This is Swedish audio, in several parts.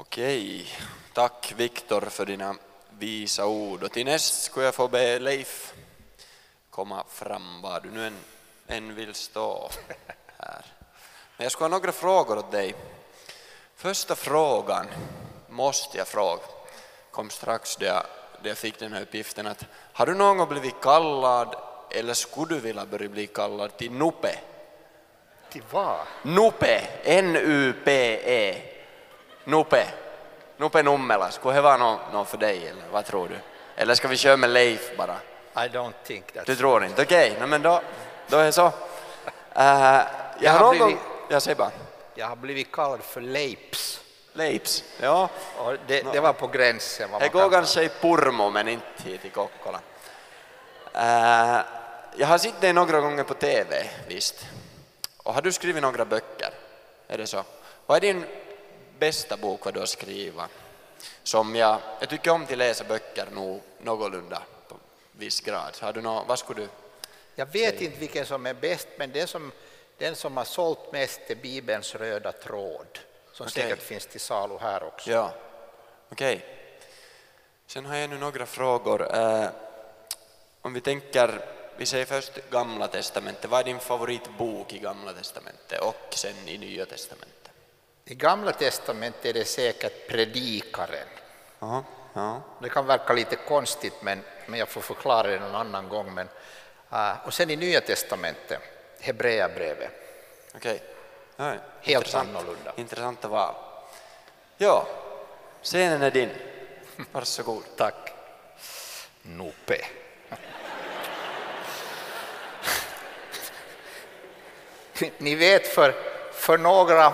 Okej, tack Viktor för dina visa ord. Och till näst skulle jag få be Leif komma fram var du nu än, än vill stå här. Men jag skulle ha några frågor åt dig. Första frågan måste jag fråga, kom strax då jag, då jag fick den här uppgiften att har du någon gång blivit kallad eller skulle du vilja börja bli kallad till Nupe? Till vad? Nupe, N-U-P-E. Nupe. Nupe Nummela, skulle det vara någon, någon för dig eller vad tror du? Eller ska vi köra med Leif bara? I don't think that. Du tror inte? Okej, okay. men då, då är det så. Uh, jag, Jag har blivit- Jag säger bara. Jag har blivit kallad för Leips. Leips, ja. Och det, det var på gränsen. Det går kan kanske i Purmo men inte hit i Kokkola. Uh, jag har sett dig några gånger på TV, visst. Och har du skrivit några böcker? Är det så? Vad är din bästa bok vad du har skrivit? Som jag, jag tycker om att läsa böcker nog någorlunda på viss grad. Har du nå, vad skulle du? Jag vet inte vilken som är bäst, men den som, den som har sålt mest är Bibelns röda tråd, som Okej. säkert finns till salu här också. Ja, okej. Sen har jag nu några frågor. Eh, om vi tänker, vi säger först Gamla Testamentet. Vad är din favoritbok i Gamla Testamentet och sen i Nya Testamentet? I Gamla testamentet är det säkert Predikaren. Ja, ja. Det kan verka lite konstigt, men, men jag får förklara det någon annan gång. Men, äh, och sen i Nya testamentet, Hebreerbrevet. okej. Ja, Helt intressant. annorlunda. Intressanta val. Ja, scenen är din. Varsågod. Tack. Nupe. Ni vet, för, för några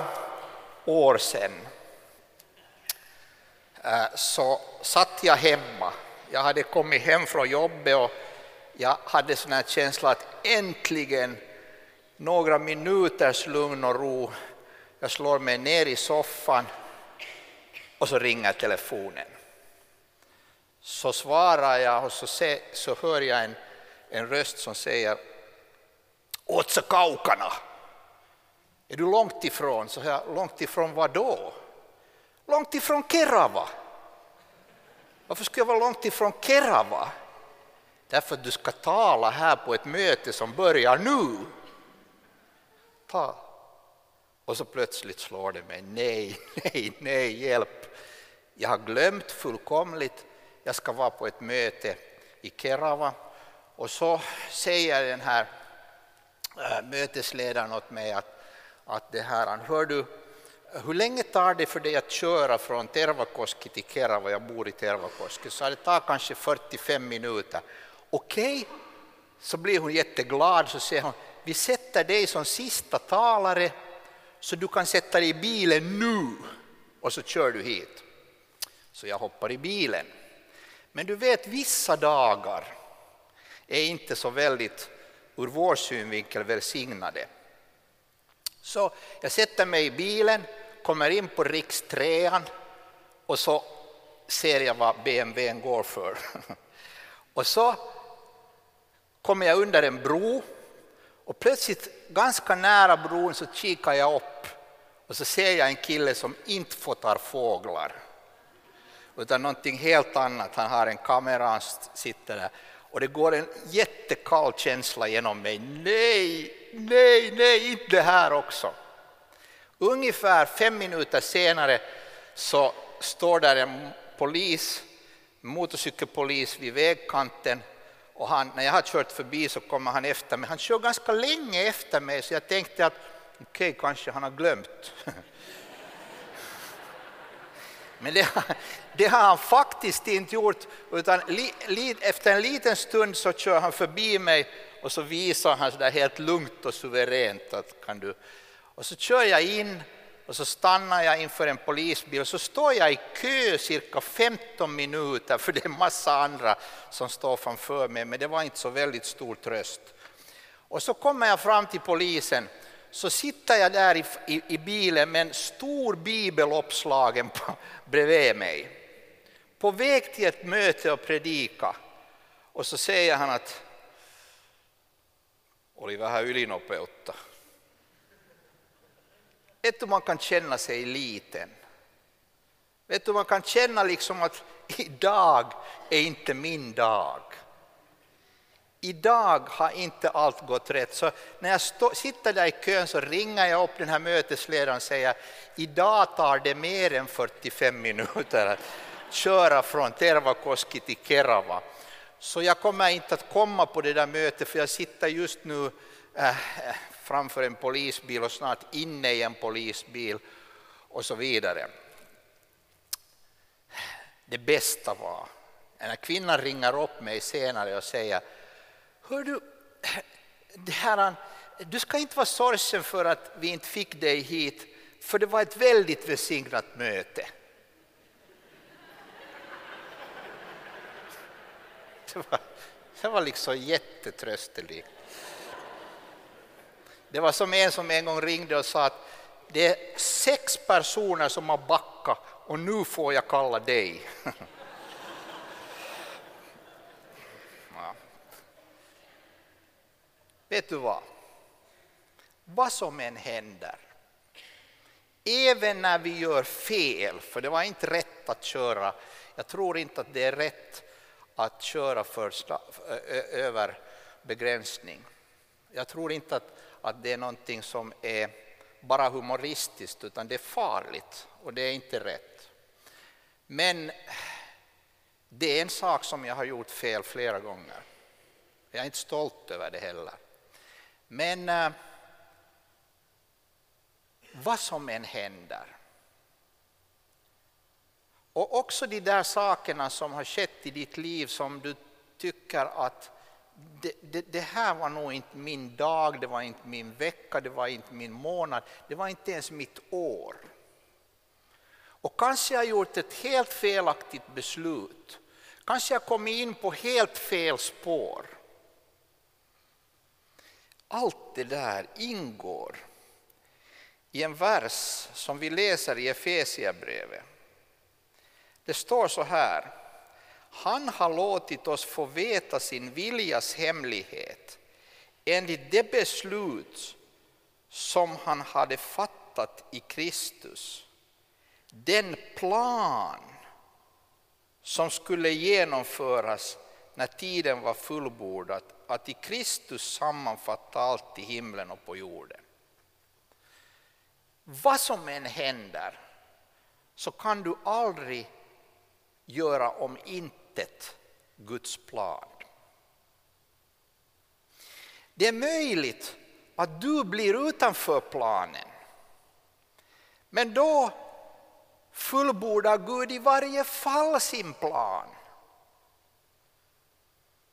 år sedan eh, så satt jag hemma. Jag hade kommit hem från jobbet och jag hade sån här känsla att äntligen några minuters lugn och ro. Jag slår mig ner i soffan och så ringer telefonen så svarar jag och så, se, så hör jag en, en röst som säger Åt så kaukana! Är du långt ifrån? Så här, långt ifrån vad då? Långt ifrån Kerava. Varför skulle jag vara långt ifrån Kerava? Därför att du ska tala här på ett möte som börjar nu. Ta. Och så plötsligt slår det mig, nej, nej, nej, hjälp. Jag har glömt fullkomligt, jag ska vara på ett möte i Kerava och så säger den här äh, mötesledaren åt mig att, att det här, han hör du, hur länge tar det för dig att köra från Tervakoski till Kerava, jag bor i Tervakoski, så det tar kanske 45 minuter. Okej, så blir hon jätteglad, så säger hon, vi sätter dig som sista talare så du kan sätta dig i bilen nu och så kör du hit. Så jag hoppar i bilen. Men du vet, vissa dagar är inte så väldigt ur vår synvinkel välsignade. Så jag sätter mig i bilen, kommer in på riks 3 och så ser jag vad BMWn går för. Och så kommer jag under en bro och plötsligt ganska nära bron så kikar jag upp och så ser jag en kille som inte fotar fåglar utan någonting helt annat. Han har en kamera, han sitter där och det går en jättekall känsla genom mig. Nej, nej, nej, inte det här också. Ungefär fem minuter senare så står där en polis, motorcykelpolis vid vägkanten och han, när jag har kört förbi så kommer han efter mig. Han kör ganska länge efter mig så jag tänkte att okej, kanske han har glömt. Men det, det har han faktiskt inte gjort, utan li, li, efter en liten stund så kör han förbi mig och så visar han så där helt lugnt och suveränt att kan du... Och så kör jag in och så stannar jag inför en polisbil och så står jag i kö cirka 15 minuter för det är massa andra som står framför mig, men det var inte så väldigt stor tröst. Och så kommer jag fram till polisen, så sitter jag där i, i, i bilen med en stor bibel uppslagen på, bredvid mig. På väg till ett möte och predika. Och så säger han att oli vähän ylinopeutta. Vet du, man kan känna sig liten. Vet du, man kan känna liksom att idag är inte min dag. Idag har inte allt gått rätt. Så när jag stå, sitter där i kön så ringer jag upp den här mötesledaren och säger idag tar det mer än 45 minuter att köra från Tervakoski till Kerava. Så jag kommer inte att komma på det där mötet för jag sitter just nu äh, framför en polisbil och snart inne i en polisbil och så vidare. Det bästa var när kvinnan ringer upp mig senare och säger Hör du, det här, du ska inte vara sorgsen för att vi inte fick dig hit för det var ett väldigt välsignat möte. Det var, det var liksom jättetrösterikt. Det var som en som en gång ringde och sa att det är sex personer som har backat och nu får jag kalla dig. Ja. Vet du vad? Vad som än händer, även när vi gör fel, för det var inte rätt att köra, jag tror inte att det är rätt att köra första, över begränsning. Jag tror inte att, att det är någonting som är bara humoristiskt utan det är farligt och det är inte rätt. Men det är en sak som jag har gjort fel flera gånger. Jag är inte stolt över det heller. Men eh, vad som än händer och också de där sakerna som har skett i ditt liv som du tycker att det, det, det, här var nog inte min dag, det var inte min vecka, det var inte min månad, det var inte ens mitt år. Och kanske jag gjort ett helt felaktigt beslut. Kanske jag kommit in på helt fel spår. Allt det där ingår i en vers som vi läser i Efesierbrevet. Det står så här. Han har låtit oss få veta sin viljas hemlighet enligt det beslut som han hade fattat i Kristus. Den plan som skulle genomföras när tiden var fullbordad, att i Kristus sammanfatta allt i himlen och på jorden. Vad som än händer så kan du aldrig göra om intet Guds plan. Det är möjligt att du blir utanför planen. Men då fullbordar Gud i varje fall sin plan.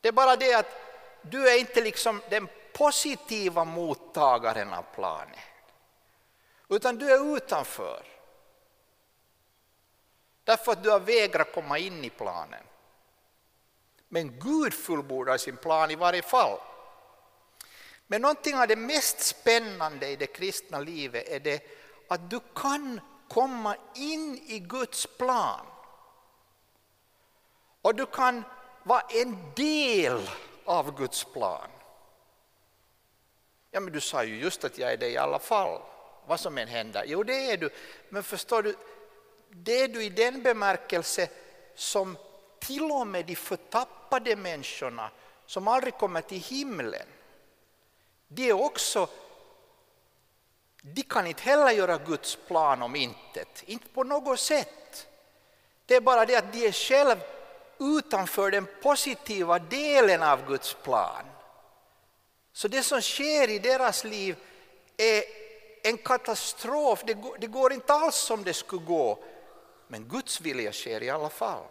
Det är bara det att du är inte liksom den positiva mottagaren av planen. Utan du är utanför. Därför att du har vägrat komma in i planen. Men Gud fullbordar sin plan i varje fall. Men någonting av det mest spännande i det kristna livet är det att du kan komma in i Guds plan. Och du kan vara en del av Guds plan. Ja, men du sa ju just att jag är det i alla fall, vad som än händer. Jo, det är du. Men förstår du, det är du i den bemärkelse som till och med de förtappade människorna som aldrig kommer till himlen, det är också de kan inte heller göra Guds plan om intet, inte på något sätt. Det är bara det att de är själv utanför den positiva delen av Guds plan. Så det som sker i deras liv är en katastrof, det går, det går inte alls som det skulle gå. Men Guds vilja sker i alla fall.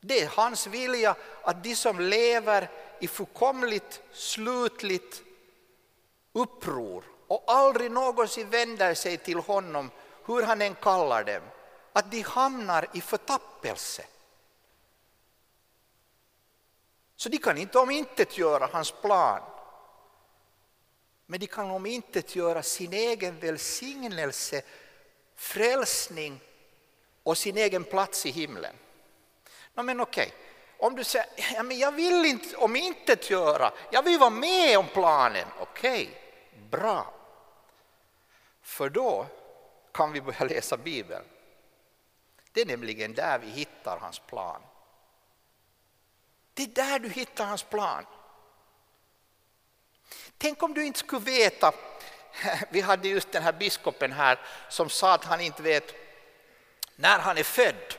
Det är hans vilja att de som lever i fullkomligt slutligt uppror och aldrig någonsin vänder sig till honom, hur han än kallar dem, att de hamnar i förtappelse. Så de kan inte omintetgöra hans plan. Men de kan omintetgöra sin egen välsignelse frälsning och sin egen plats i himlen. No, men okej, om du säger ja, men jag vill inte om inte göra, jag vill vara med om planen. Okej, bra. För då kan vi börja läsa Bibeln. Det är nämligen där vi hittar hans plan. Det är där du hittar hans plan. Tänk om du inte skulle veta, vi hade just den här biskopen här som sa att han inte vet när han är född.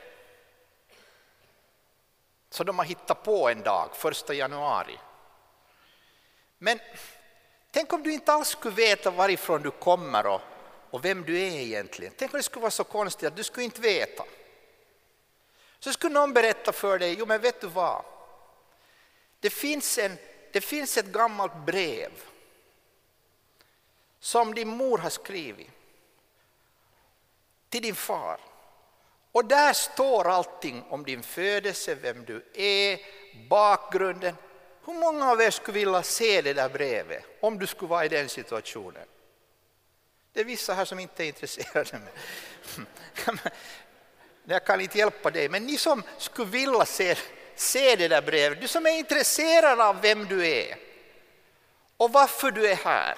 Så de har hittat på en dag, första januari. Men tänk om du inte alls skulle veta varifrån du kommer och, och vem du är egentligen. Tänk om det skulle vara så konstigt att du skulle inte veta. Så skulle någon berätta för dig, jo men vet du vad? Det finns, en, det finns ett gammalt brev som din mor har skrivit till din far. Och där står allting om din födelse, vem du är, bakgrunden. Hur många av er skulle vilja se det där brevet om du skulle vara i den situationen? Det är vissa här som inte är intresserade. Jag kan inte hjälpa dig, men ni som skulle vilja se, se det där brevet, du som är intresserad av vem du är och varför du är här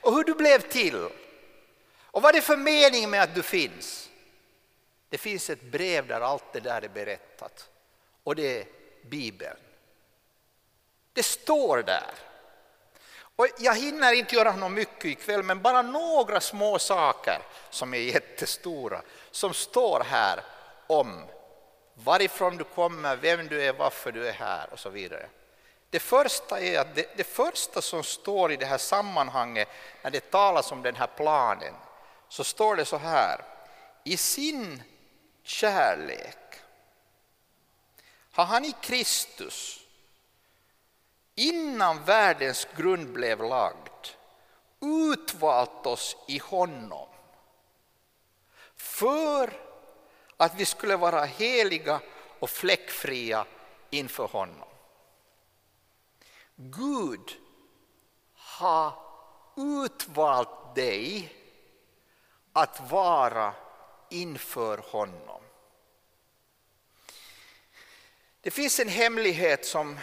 och hur du blev till och vad det är för mening med att du finns. Det finns ett brev där allt det där är berättat och det är Bibeln. Det står där. Och jag hinner inte göra något mycket ikväll men bara några små saker som är jättestora som står här om varifrån du kommer, vem du är, varför du är här och så vidare. Det första är att det, det, första som står i det här sammanhanget när det talas om den här planen så står det så här. I sin kärlek har han i Kristus innan världens grund blev lagd utvalt oss i honom för att vi skulle vara heliga och fläckfria inför honom. Gud har utvalt dig att vara inför honom. Det finns en hemlighet som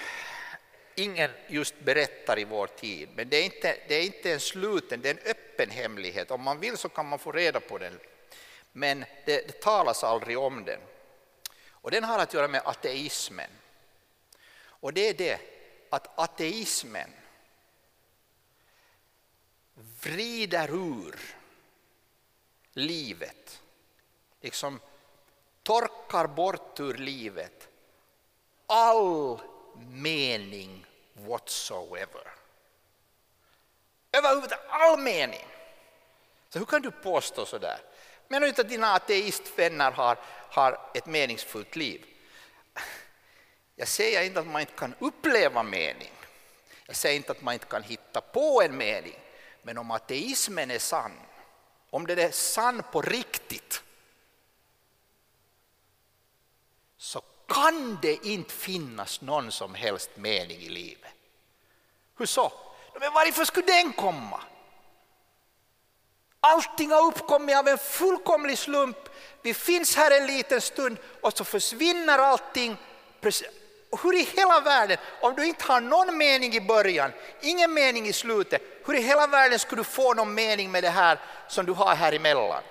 ingen just berättar i vår tid, men det är inte, det är inte en sluten, det är en öppen hemlighet. Om man vill så kan man få reda på den, men det, det talas aldrig om den. Och den har att göra med ateismen. Och det är det att ateismen vrider ur livet, liksom torkar bort ur livet all mening whatsoever. Överhuvudtaget all mening. Så hur kan du påstå sådär? Menar du inte att dina ateistvänner har, har ett meningsfullt liv? Jag säger inte att man inte kan uppleva mening. Jag säger inte att man inte kan hitta på en mening. Men om ateismen är sann, om den är sann på riktigt, så kan det inte finnas någon som helst mening i livet. Hur så? Men varför skulle den komma? Allting har uppkommit av en fullkomlig slump. Vi finns här en liten stund och så försvinner allting. Hur i hela världen, om du inte har någon mening i början, ingen mening i slutet, hur i hela världen skulle du få någon mening med det här som du har här emellan?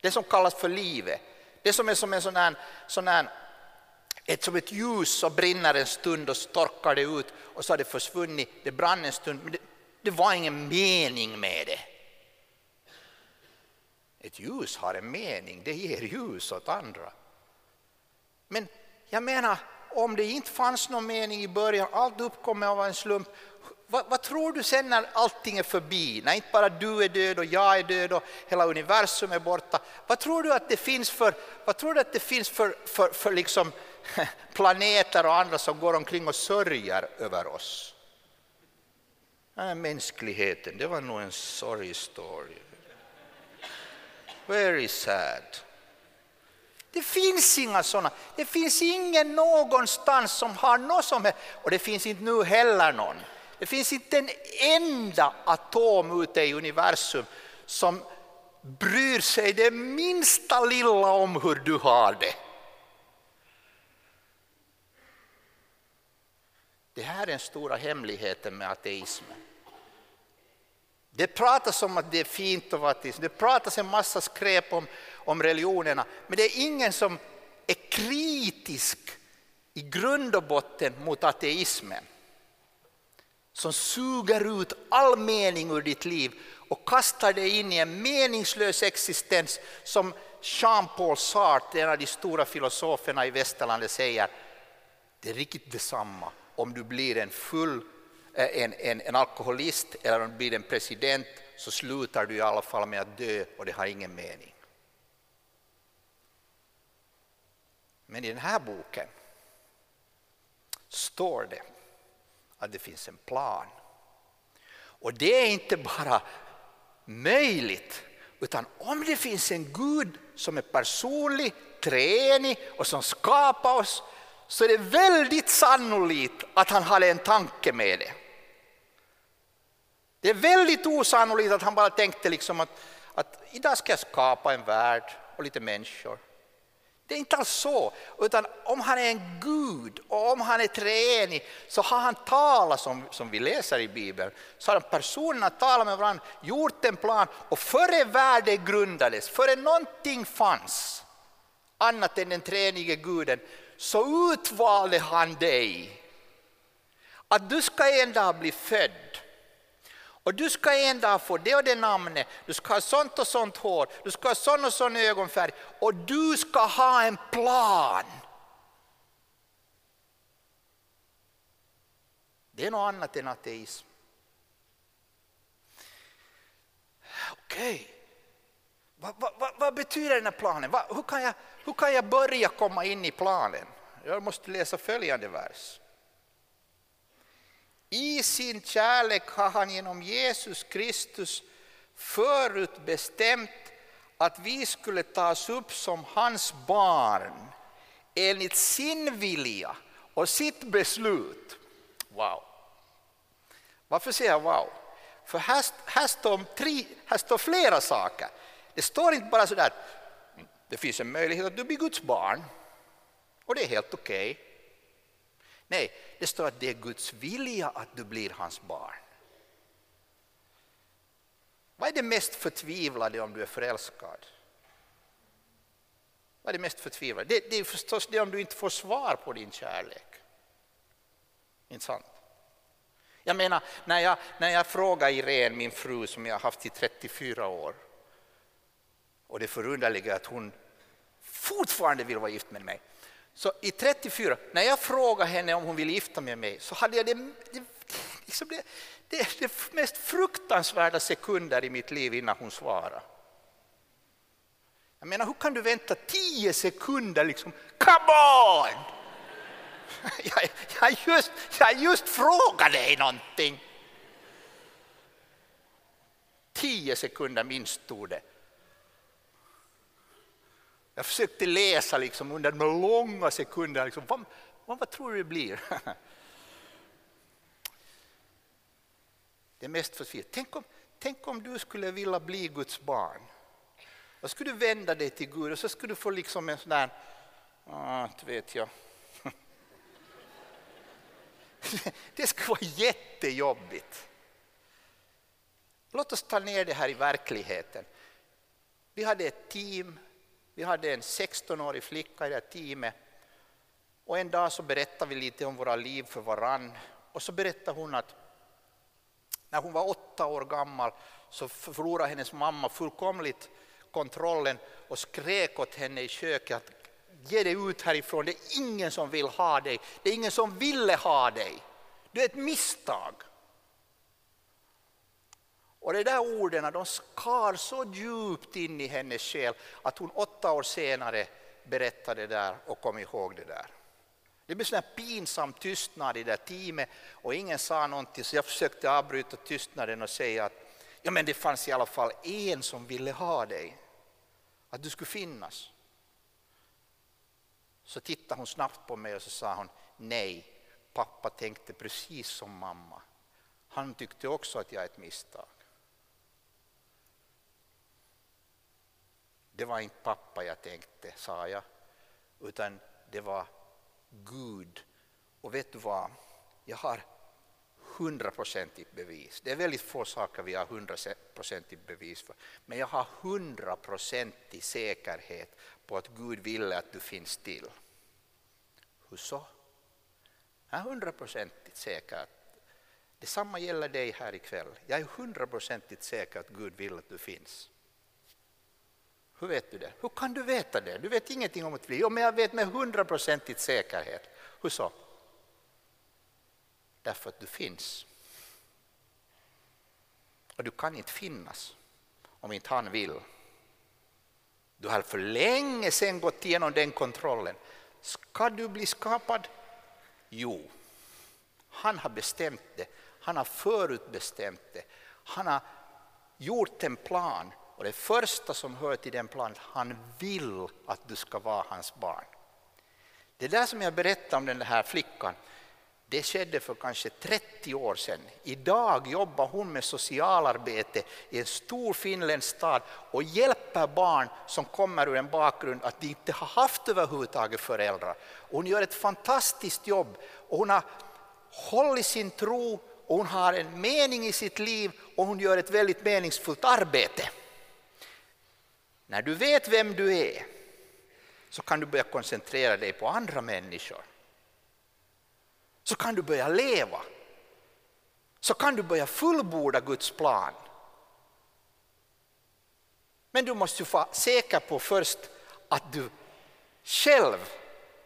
Det som kallas för livet. Det som är som en sån här, sån här ett, som ett ljus som brinner en stund och så torkar det ut och så har det försvunnit. Det brann en stund, men det, det var ingen mening med det. Ett ljus har en mening, det ger ljus åt andra. Men jag menar, om det inte fanns någon mening i början, allt uppkommer av en slump, vad, vad, tror du sen när allting är förbi, när inte bara du är död och jag är död och hela universum är borta, vad tror du att det finns för, vad tror du att det finns för, för, för liksom planeter och andra som går omkring och sörjer över oss? Den mänskligheten, det var nog en sorry story. Very sad. Det finns inga sådana. Det finns ingen någonstans som har något som helst, och det finns inte nu heller någon. Det finns inte en enda atom ute i universum som bryr sig det minsta lilla om hur du har det. Det här är den stora hemligheten med ateismen. Det pratas om att det är fint att vara ateist, det pratas en massa skräp om, om religionerna, men det är ingen som är kritisk i grund och botten mot ateismen. Som suger ut all mening ur ditt liv och kastar dig in i en meningslös existens som Jean-Paul Sartre, en av de stora filosoferna i västerlandet, säger det är riktigt detsamma om du blir en full eh, en, en, en alkoholist eller om du blir en president så slutar du i alla fall med att dö och det har ingen mening. Men i den här boken står det att det finns en plan. Och det är inte bara möjligt, utan om det finns en Gud som är personlig, tränig och som skapar oss så är det väldigt sannolikt att han hade en tanke med det. Det är väldigt osannolikt att han bara tänkte liksom att, att idag ska jag skapa en värld och lite människor. Det är inte alls så, utan om han är en Gud och om han är treenig så har han talat, som, som vi läser i Bibeln, så har personerna talat med varandra, gjort en plan och före världen grundades, före någonting fanns annat än den treenige guden, så utvalde han dig. Att du ska en dag bli född och du ska en dag få det och det namnet, du ska ha sånt och sånt hår, du ska ha sån och sån ögonfärg och du ska ha en plan. Det är något annat än ateism. Okej, okay. vad, vad, vad, vad, betyder den här planen? hur, kan jag, hur kan jag börja komma in i planen? Jag måste läsa följande vers. I sin kärlek har han genom Jesus Kristus förutbestämt att vi skulle tas upp som hans barn enligt sin vilja och sitt beslut. Wow! Varför säger jag wow? För här, här, står, tre, här står flera saker. Det står inte bara sådär, mm, det finns en möjlighet att du blir Guds barn och det är helt okej. Okay. Nej, det står att det är Guds vilja att du blir hans barn. Vad är det mest förtvivlade om du är förälskad? Vad är det mest förtvivlade? Det, det är förstås det om du inte får svar på din kärlek. Inte sant? Jag menar, när jag, när jag frågar Irene, min fru som jag har haft i 34 år, och det förunderliga är att hon fortfarande vill vara gift med mig. Så i 34, när jag frågade henne om hon ville gifta med mig så hade jag det, det, liksom det, det, det mest fruktansvärda sekunder i mitt liv innan hon svarade. Jag menar, hur kan du vänta tio sekunder liksom, come on! Jag, jag, just, jag just frågade dig någonting. Tio sekunder minst tog det. Jag försökte läsa liksom under de långa sekunderna. Liksom, vad, vad, vad tror du det blir? Det är mest förtvivlat. Tänk om, tänk om du skulle vilja bli Guds barn. Då skulle du vända dig till Gud och så skulle du få liksom en sån där, ah, vet jag. Det skulle vara jättejobbigt. Låt oss ta ner det här i verkligheten. Vi hade ett team vi hade en 16-årig flicka i det här teamet. Och en dag så berättade vi lite om våra liv för varann. Och så berättade hon att när hon var åtta år gammal så förlorade hennes mamma fullkomligt kontrollen och skrek åt henne i köket att ge dig ut härifrån, det är ingen som vill ha dig, det är ingen som ville ha dig, du är ett misstag. Och de där orden de skar så djupt in i hennes själ att hon åtta år senare berättade det där och kom ihåg det där. Det blev en pinsam tystnad i det där teamet och ingen sa någonting så jag försökte avbryta tystnaden och säga att ja, men det fanns i alla fall en som ville ha dig, att du skulle finnas. Så tittade hon snabbt på mig och så sa hon nej, pappa tänkte precis som mamma. Han tyckte också att jag är ett misstag. Det var inte pappa jag tänkte, sa jag, utan det var Gud. Och vet du vad? Jag har hundraprocentigt bevis. Det är väldigt få saker vi har hundraprocentigt bevis för. Men jag har hundraprocentig säkerhet på att Gud ville att du finns till. Hur så? Jag är hundraprocentigt säker att Detsamma gäller dig här ikväll. Jag är hundraprocentigt säker att Gud vill att du finns. Hur vet du det? Hur kan du veta det? Du vet ingenting om att bli. Jo, men jag vet med hundraprocentig säkerhet. Hur så? Därför att du finns. Och du kan inte finnas om inte han vill. Du har för länge sedan gått igenom den kontrollen. Ska du bli skapad? Jo, han har bestämt det. Han har förutbestämt det. Han har gjort en plan och det första som hör till den planen, han vill att du ska vara hans barn. Det där som jag berättade om den här flickan, det skedde för kanske 30 år sedan. Idag jobbar hon med socialarbete i en stor finländsk stad och hjälper barn som kommer ur en bakgrund att de inte har haft överhuvudtaget föräldrar. Hon gör ett fantastiskt jobb och hon har hållit sin tro och hon har en mening i sitt liv och hon gör ett väldigt meningsfullt arbete. När du vet vem du är så kan du börja koncentrera dig på andra människor. Så kan du börja leva. Så kan du börja fullborda Guds plan. Men du måste ju vara säker på först att du själv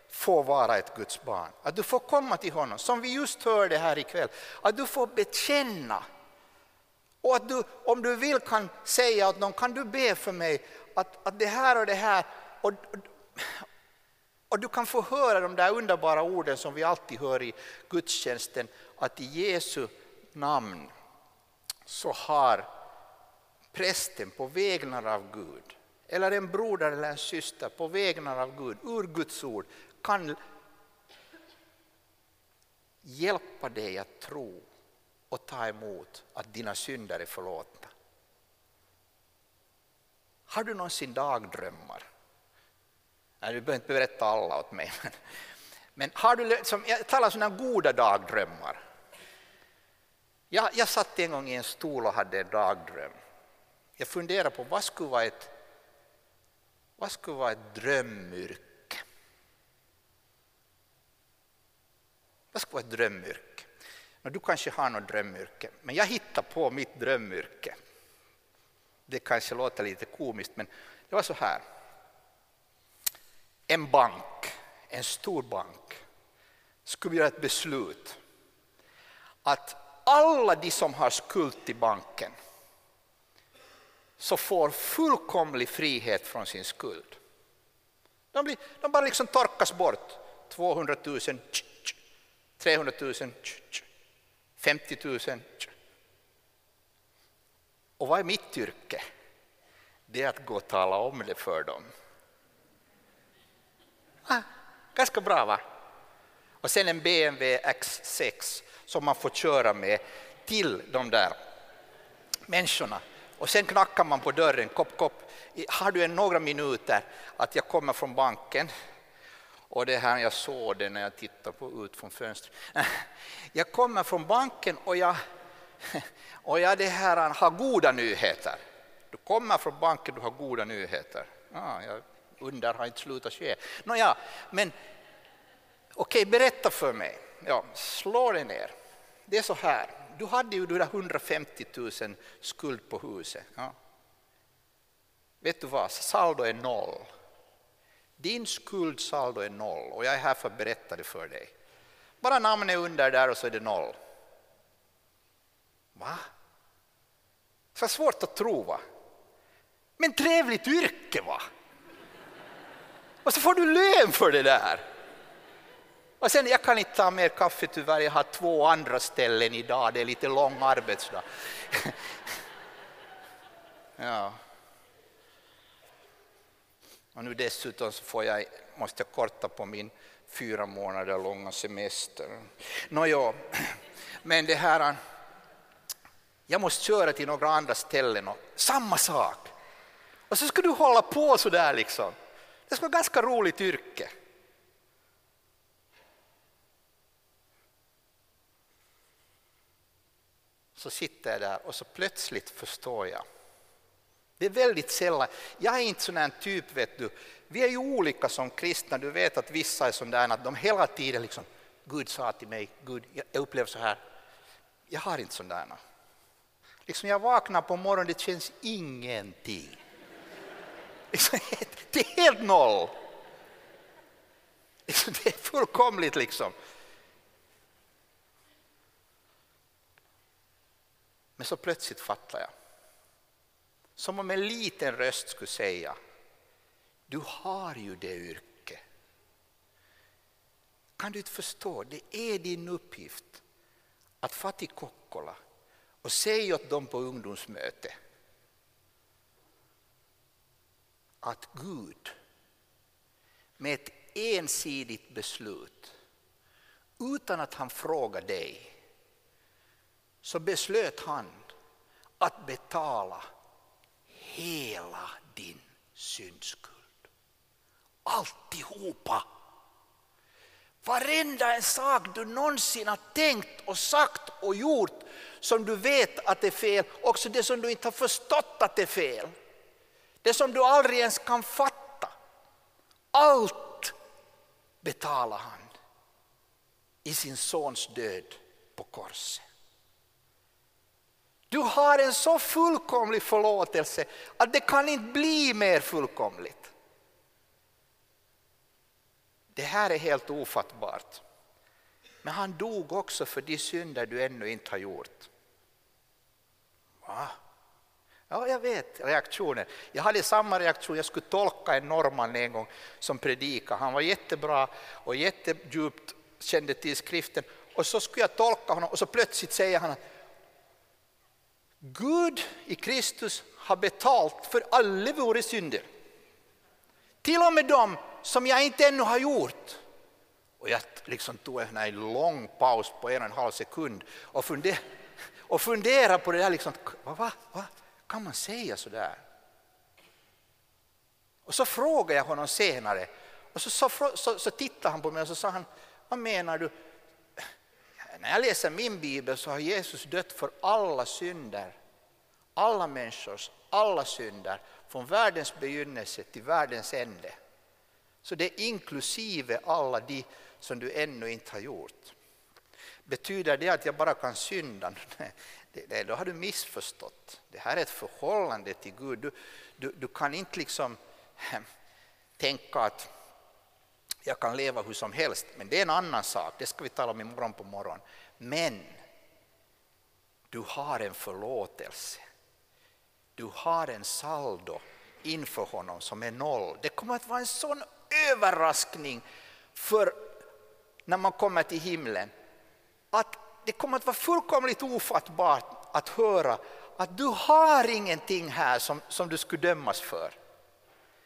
får vara ett Guds barn. Att du får komma till honom, som vi just hörde här ikväll. Att du får bekänna. Och att du, om du vill kan säga att någon kan du be för mig att, att det här och det här. Och, och, och du kan få höra de där underbara orden som vi alltid hör i gudstjänsten. Att i Jesu namn så har prästen på vägnar av Gud eller en broder eller en syster på vägnar av Gud, ur Guds ord, kan hjälpa dig att tro och ta emot att dina synder är förlåtna. Har du någonsin dagdrömmar? Nej, du behöver inte berätta alla åt mig. Men, men har du, som, jag talar om sådana goda dagdrömmar. Jag, jag satt en gång i en stol och hade en dagdröm. Jag funderade på vad skulle vara ett, vad skulle vara ett drömyrke? Vad skulle vara ett drömyrke? Du kanske har något drömyrke, men jag hittar på mitt drömyrke. Det kanske låter lite komiskt, men det var så här. En bank, en stor bank, skulle göra ett beslut att alla de som har skuld till banken så får fullkomlig frihet från sin skuld. De, blir, de bara liksom torkas bort. 200 000 300 000, 50 000. Och vad är mitt yrke? Det är att gå och tala om det för dem. Ah, ganska bra va? Och sen en BMW X6 som man får köra med till de där människorna. Och sen knackar man på dörren, kopp, kopp. Har du en några minuter att jag kommer från banken och det här jag såg det när jag tittade på, ut från fönstret. Jag kommer från banken och jag, och jag det här, har goda nyheter. Du kommer från banken, du har goda nyheter. Ah, jag under har inte slutat ske. Nåja, men okej, okay, berätta för mig. Ja, slå dig ner. Det är så här, du hade ju 150 000 skuld på huset. Ja. Vet du vad, saldo är noll. Din skuldsaldo är noll och jag är här för att berätta det för dig. Bara namnet under där och så är det noll. Va? Så svårt att tro va? Men trevligt yrke va? Och så får du lön för det där. Och sen, jag kan inte ta mer kaffe tyvärr, jag har två andra ställen idag, det är lite lång arbetsdag. ja. Och nu dessutom så får jag, måste jag korta på min fyra månader långa semester. Nåja, men det här... Jag måste köra till några andra ställen och samma sak. Och så ska du hålla på så där liksom. Det ska vara ganska roligt yrke. så sitter jag där och så plötsligt förstår jag. Det är väldigt sällan. Jag är inte sån här typ, vet du. Vi är ju olika som kristna. Du vet att vissa är sådana att de hela tiden liksom, Gud sa till mig, Gud, jag upplever så här. Jag har inte sådana. Liksom jag vaknar på morgonen, det känns ingenting. Liksom, det är helt noll. Liksom, det är fullkomligt liksom. Men så plötsligt fattar jag. Som om en liten röst skulle säga, du har ju det yrke. Kan du inte förstå, det är din uppgift att få Kokkola och säg åt dem på ungdomsmöte att Gud med ett ensidigt beslut utan att han frågar dig så beslöt han att betala hela din syndskuld. Alltihopa. Varenda en sak du någonsin har tänkt och sagt och gjort som du vet att det är fel, också det som du inte har förstått att det är fel. Det som du aldrig ens kan fatta. Allt betalar han i sin sons död på korset. Du har en så fullkomlig förlåtelse att det kan inte bli mer fullkomligt. Det här är helt ofattbart. Men han dog också för de synder du ännu inte har gjort. Va? Ja, jag vet reaktionen. Jag hade samma reaktion. Jag skulle tolka en norrman en gång som predikade. Han var jättebra och jättedjupt kände till skriften. Och så skulle jag tolka honom och så plötsligt säger han att Gud i Kristus har betalt för alla våra synder. Till och med de som jag inte ännu har gjort. Och jag liksom tog en lång paus på en och en halv sekund och funderade, och funderade på det där. Liksom, vad, vad, vad kan man säga så där? Och så frågade jag honom senare och så, så, så, så tittade han på mig och så sa han, vad menar du? När jag läser min bibel så har Jesus dött för alla synder. Alla människors, alla synder. Från världens begynnelse till världens ände. Så det är inklusive alla de som du ännu inte har gjort. Betyder det att jag bara kan synda? Nej, då har du missförstått. Det här är ett förhållande till Gud. Du, du, du kan inte liksom tänka att jag kan leva hur som helst, men det är en annan sak. Det ska vi tala om imorgon på morgon. Men du har en förlåtelse. Du har en saldo inför honom som är noll. Det kommer att vara en sån överraskning för när man kommer till himlen att det kommer att vara fullkomligt ofattbart att höra att du har ingenting här som, som du skulle dömas för.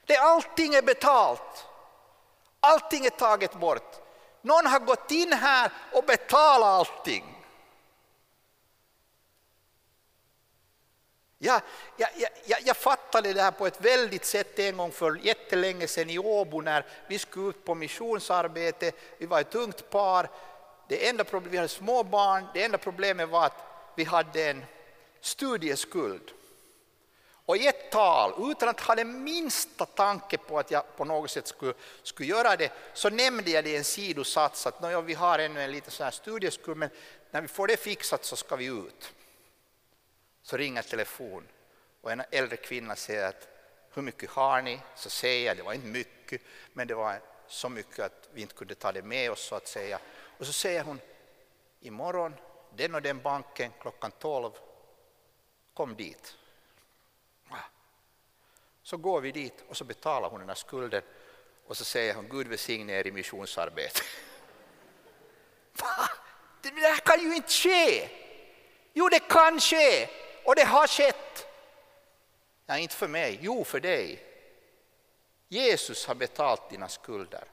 Det, allting är betalt. Allting är taget bort. Någon har gått in här och betalat allting. Jag, jag, jag, jag fattade det här på ett väldigt sätt en gång för jättelänge sedan i Åbo när vi skulle ut på missionsarbete. Vi var ett ungt par. Det enda problemet, vi hade små barn. Det enda problemet var att vi hade en studieskuld. Och i ett tal, utan att ha den minsta tanke på att jag på något sätt skulle, skulle göra det, så nämnde jag det i en sidosats att vi har ännu en liten sån här studieskuld, men när vi får det fixat så ska vi ut. Så ringer telefon och en äldre kvinna säger att hur mycket har ni? Så säger jag, det var inte mycket, men det var så mycket att vi inte kunde ta det med oss så att säga. Och så säger hon, imorgon, den och den banken klockan 12, kom dit. Så går vi dit och så betalar hon den här skulden och så säger hon Gud välsigne er i missionsarbete. Va? Det där kan ju inte ske! Jo, det kan ske och det har skett. Ja, inte för mig, jo för dig. Jesus har betalt dina skulder.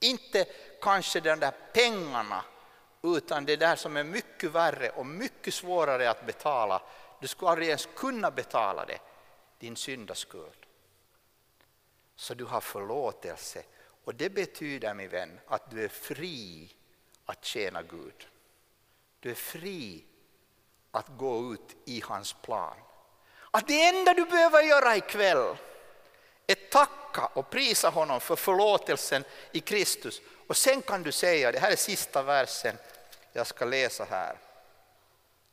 Inte kanske de där pengarna utan det där som är mycket värre och mycket svårare att betala. Du skulle aldrig ens kunna betala det, din syndaskuld. Så du har förlåtelse och det betyder min vän att du är fri att tjäna Gud. Du är fri att gå ut i hans plan. Att det enda du behöver göra ikväll är tacka och prisa honom för förlåtelsen i Kristus. Och sen kan du säga, det här är sista versen jag ska läsa här.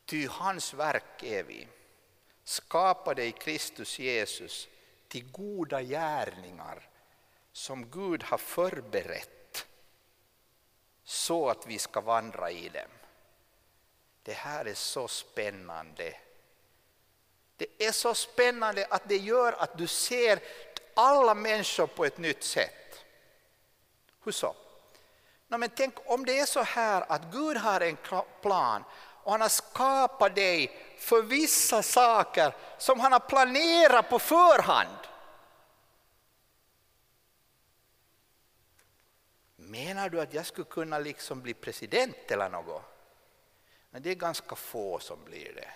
Ty hans verk är vi, skapade i Kristus Jesus till goda gärningar som Gud har förberett så att vi ska vandra i dem. Det här är så spännande. Det är så spännande att det gör att du ser alla människor på ett nytt sätt. Hur så? No, men tänk om det är så här att Gud har en plan och han har skapat dig för vissa saker som han har planerat på förhand. Menar du att jag skulle kunna liksom bli president eller något? Men det är ganska få som blir det.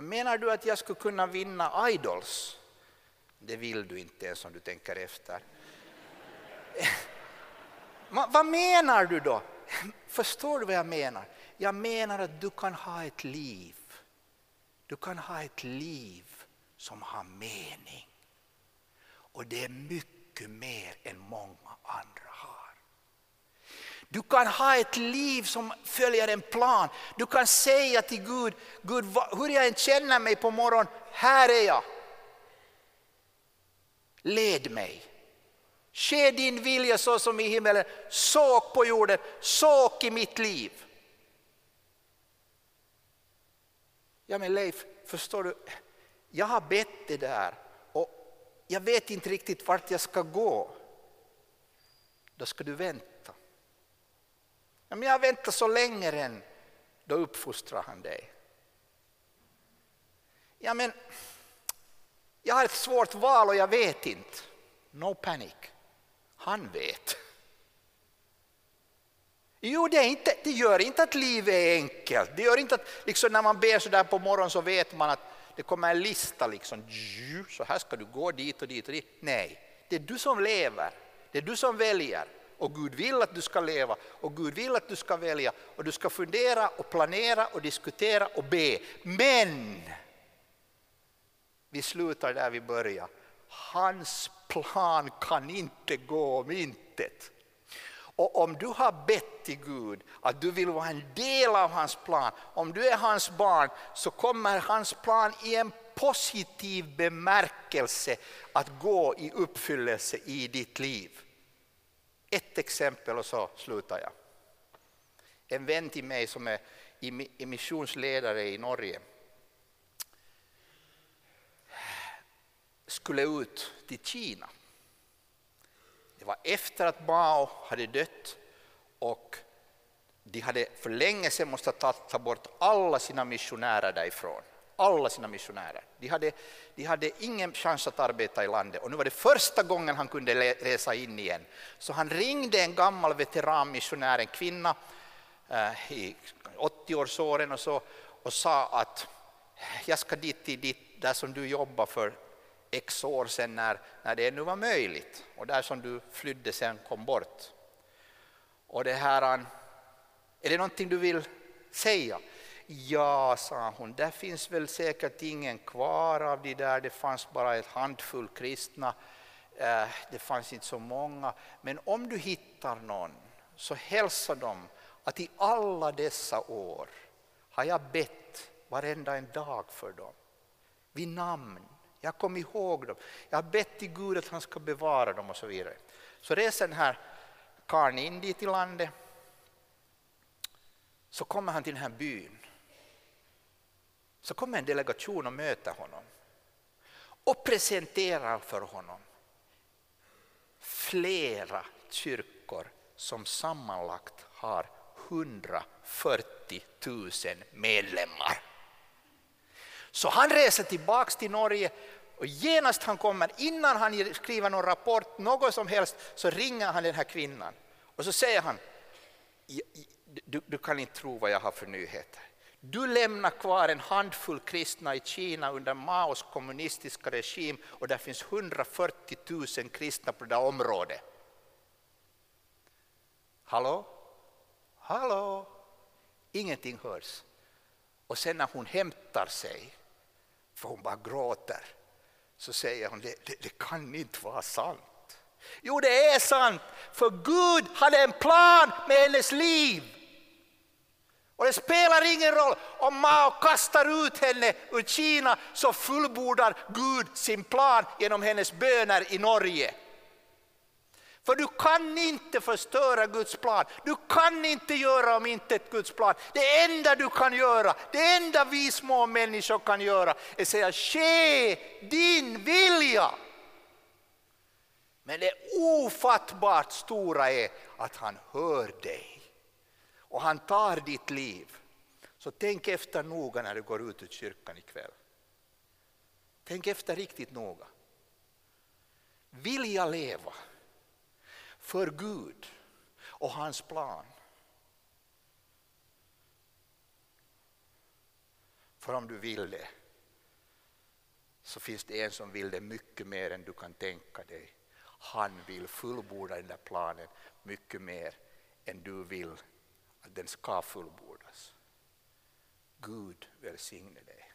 Menar du att jag skulle kunna vinna Idols? Det vill du inte ens om du tänker efter. vad menar du då? Förstår du vad jag menar? Jag menar att du kan ha ett liv. Du kan ha ett liv som har mening. Och det är mycket mer än många andra. Du kan ha ett liv som följer en plan. Du kan säga till Gud, Gud hur jag än känner mig på morgonen, här är jag. Led mig. Ske din vilja så som i himmelen, såk på jorden, såk i mitt liv. Ja men Leif, förstår du, jag har bett det där och jag vet inte riktigt vart jag ska gå. Då ska du vänta. Ja, men jag har väntat så länge än, då uppfostrar han dig. Ja men, jag har ett svårt val och jag vet inte. No panic. Han vet. Jo, det, inte, det, gör inte att livet är enkelt. Det gör inte att liksom när man ber så där på morgonen så vet man att det kommer en lista. Liksom, så här ska du gå dit och dit och dit. Nej, det är du som lever. Det är du som väljer. Och Gud vill att du ska leva och Gud vill att du ska välja. Och du ska fundera och planera och diskutera och be. Men vi slutar där vi börjar. Hans plan kan inte gå om intet. Och om du har bett till Gud att du vill vara en del av hans plan, om du är hans barn så kommer hans plan i en positiv bemärkelse att gå i uppfyllelse i ditt liv. Ett exempel och så slutar jag. En vän till mig som är missionsledare i Norge skulle ut till Kina. Det var efter att Mao hade dött och de hade för länge sedan måste ta, ta bort alla sina missionärer därifrån. Alla sina missionärer. De hade, de hade ingen chans att arbeta i landet och nu var det första gången han kunde resa in igen. Så han ringde en gammal veteranmissionär, en kvinna eh, i 80-årsåren och, så, och sa att jag ska dit till dit, där som du jobbar för x år sedan när, när det ännu var möjligt och där som du flydde sen kom bort. Och det här, är det någonting du vill säga? Ja, sa hon, där finns väl säkert ingen kvar av de där, det fanns bara ett handfull kristna, eh, det fanns inte så många. Men om du hittar någon så hälsa dem att i alla dessa år har jag bett varenda en dag för dem, vid namn jag kom ihåg dem. Jag har bett till Gud att han ska bevara dem och så vidare. Så reser den här karln in dit i landet. Så kommer han till den här byn. Så kommer en delegation och möter honom. Och presenterar för honom flera kyrkor som sammanlagt har 140 000 medlemmar. Så han reser tillbaks till Norge och genast han kommer, innan han skriver någon rapport, något som helst, så ringer han den här kvinnan och så säger han, du, du kan inte tro vad jag har för nyheter. Du lämnar kvar en handfull kristna i Kina under Maos kommunistiska regim och där finns 140 000 kristna på det området. Hallå? Hallå? Ingenting hörs. Och sen när hon hämtar sig, för hon bara gråter, så säger hon det, det, det kan inte vara sant. Jo, det är sant, för Gud hade en plan med hennes liv. Och det spelar ingen roll om Mao kastar ut henne ur Kina så fullbordar Gud sin plan genom hennes böner i Norge. För du kan inte förstöra Guds plan. Du kan inte göra om inte ett Guds plan. Det enda du kan göra, det enda vi små människor kan göra är att säga ske din vilja. Men det ofattbart stora är att han hör dig och han tar ditt liv. Så tänk efter noga när du går ut ur kyrkan ikväll. Tänk efter riktigt noga. Vill jag leva för Gud och hans plan? För om du vill det så finns det en som vill det mycket mer än du kan tänka dig. Han vill fullborda den där planen mycket mer än du vill att den ska fullbordas. Gud välsigne dig.